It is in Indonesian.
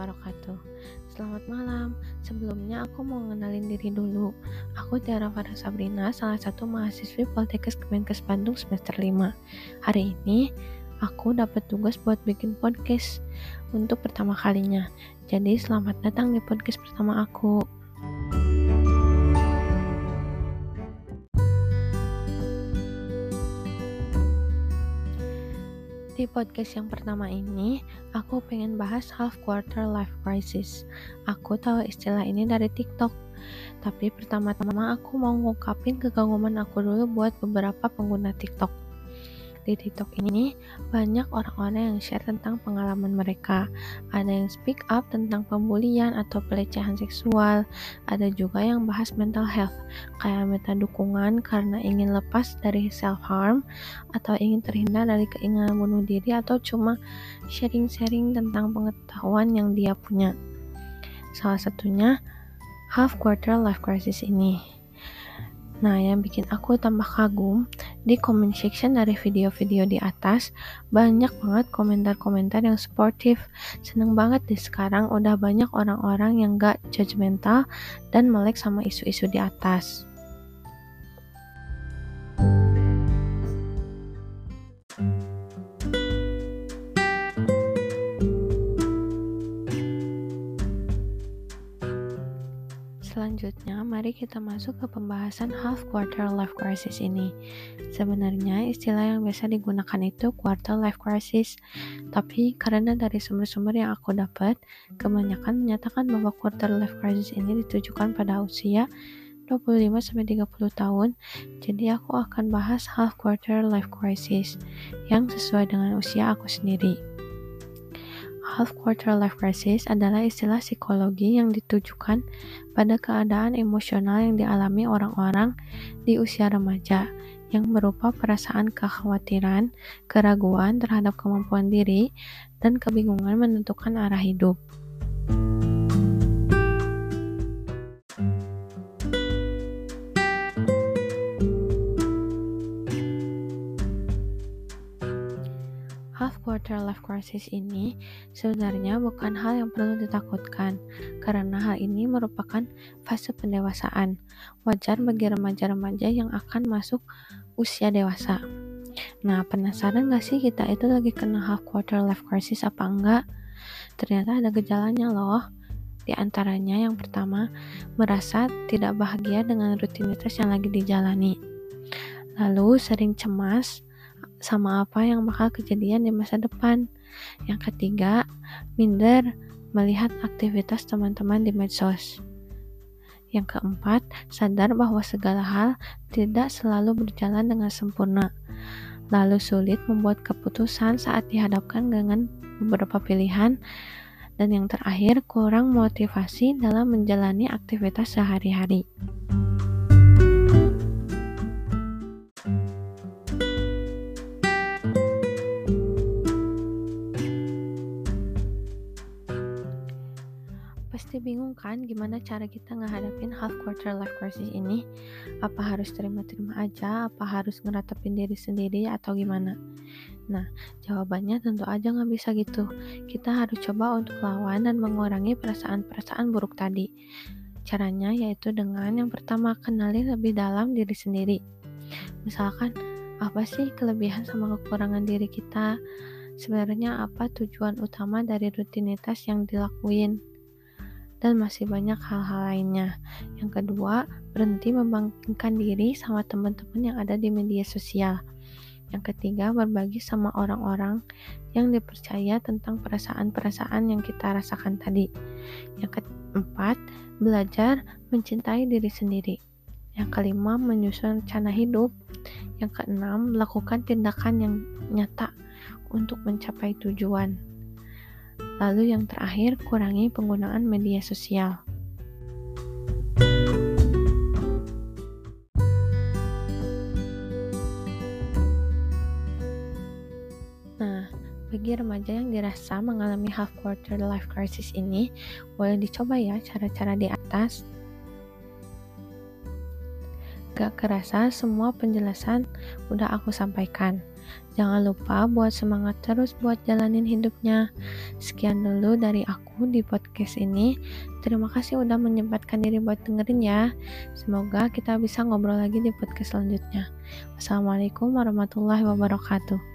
wabarakatuh. Selamat malam. Sebelumnya aku mau ngenalin diri dulu. Aku Tiara Farah Sabrina Salah satu mahasiswi Poltekkes Kemenkes Bandung semester 5 Hari ini aku dapat tugas buat bikin podcast Untuk pertama kalinya. Jadi selamat datang di podcast pertama aku Di podcast yang pertama ini, aku pengen bahas half quarter life crisis. Aku tahu istilah ini dari TikTok. Tapi pertama-tama aku mau ngungkapin kekaguman aku dulu buat beberapa pengguna TikTok. Di TikTok ini banyak orang-orang yang share tentang pengalaman mereka. Ada yang speak up tentang pembulian atau pelecehan seksual. Ada juga yang bahas mental health, kayak minta dukungan karena ingin lepas dari self harm atau ingin terhindar dari keinginan bunuh diri atau cuma sharing-sharing tentang pengetahuan yang dia punya. Salah satunya half quarter life crisis ini. Nah, yang bikin aku tambah kagum, di comment section dari video-video di atas, banyak banget komentar-komentar yang sportif. Seneng banget di sekarang udah banyak orang-orang yang gak judgmental dan melek sama isu-isu di atas. Selanjutnya, mari kita masuk ke pembahasan half quarter life crisis ini. Sebenarnya, istilah yang biasa digunakan itu quarter life crisis, tapi karena dari sumber-sumber yang aku dapat, kebanyakan menyatakan bahwa quarter life crisis ini ditujukan pada usia 25-30 tahun, jadi aku akan bahas half quarter life crisis yang sesuai dengan usia aku sendiri. Half quarter life crisis adalah istilah psikologi yang ditujukan pada keadaan emosional yang dialami orang-orang di usia remaja yang berupa perasaan kekhawatiran, keraguan terhadap kemampuan diri, dan kebingungan menentukan arah hidup. Half quarter life crisis ini sebenarnya bukan hal yang perlu ditakutkan, karena hal ini merupakan fase pendewasaan. Wajar bagi remaja-remaja yang akan masuk usia dewasa. Nah, penasaran gak sih kita itu lagi kena half quarter life crisis apa enggak? Ternyata ada gejalanya loh. Di antaranya yang pertama, merasa tidak bahagia dengan rutinitas yang lagi dijalani. Lalu sering cemas, sama apa yang bakal kejadian di masa depan. Yang ketiga, minder melihat aktivitas teman-teman di medsos. Yang keempat, sadar bahwa segala hal tidak selalu berjalan dengan sempurna. Lalu sulit membuat keputusan saat dihadapkan dengan beberapa pilihan. Dan yang terakhir, kurang motivasi dalam menjalani aktivitas sehari-hari. Bingung kan gimana cara kita ngehadapin half quarter life crisis ini? Apa harus terima-terima aja? Apa harus ngeratepin diri sendiri atau gimana? Nah, jawabannya tentu aja nggak bisa gitu. Kita harus coba untuk lawan dan mengurangi perasaan-perasaan buruk tadi. Caranya yaitu dengan yang pertama kenali lebih dalam diri sendiri. Misalkan, apa sih kelebihan sama kekurangan diri kita? Sebenarnya apa tujuan utama dari rutinitas yang dilakuin? Dan masih banyak hal-hal lainnya. Yang kedua, berhenti membangkitkan diri sama teman-teman yang ada di media sosial. Yang ketiga, berbagi sama orang-orang yang dipercaya tentang perasaan-perasaan yang kita rasakan tadi. Yang keempat, belajar mencintai diri sendiri. Yang kelima, menyusun rencana hidup. Yang keenam, melakukan tindakan yang nyata untuk mencapai tujuan. Lalu yang terakhir, kurangi penggunaan media sosial. Nah, bagi remaja yang dirasa mengalami half quarter life crisis ini, boleh dicoba ya cara-cara di atas. Gak kerasa semua penjelasan udah aku sampaikan. Jangan lupa buat semangat terus buat jalanin hidupnya. Sekian dulu dari aku di podcast ini. Terima kasih udah menyempatkan diri buat dengerin ya. Semoga kita bisa ngobrol lagi di podcast selanjutnya. Wassalamualaikum warahmatullahi wabarakatuh.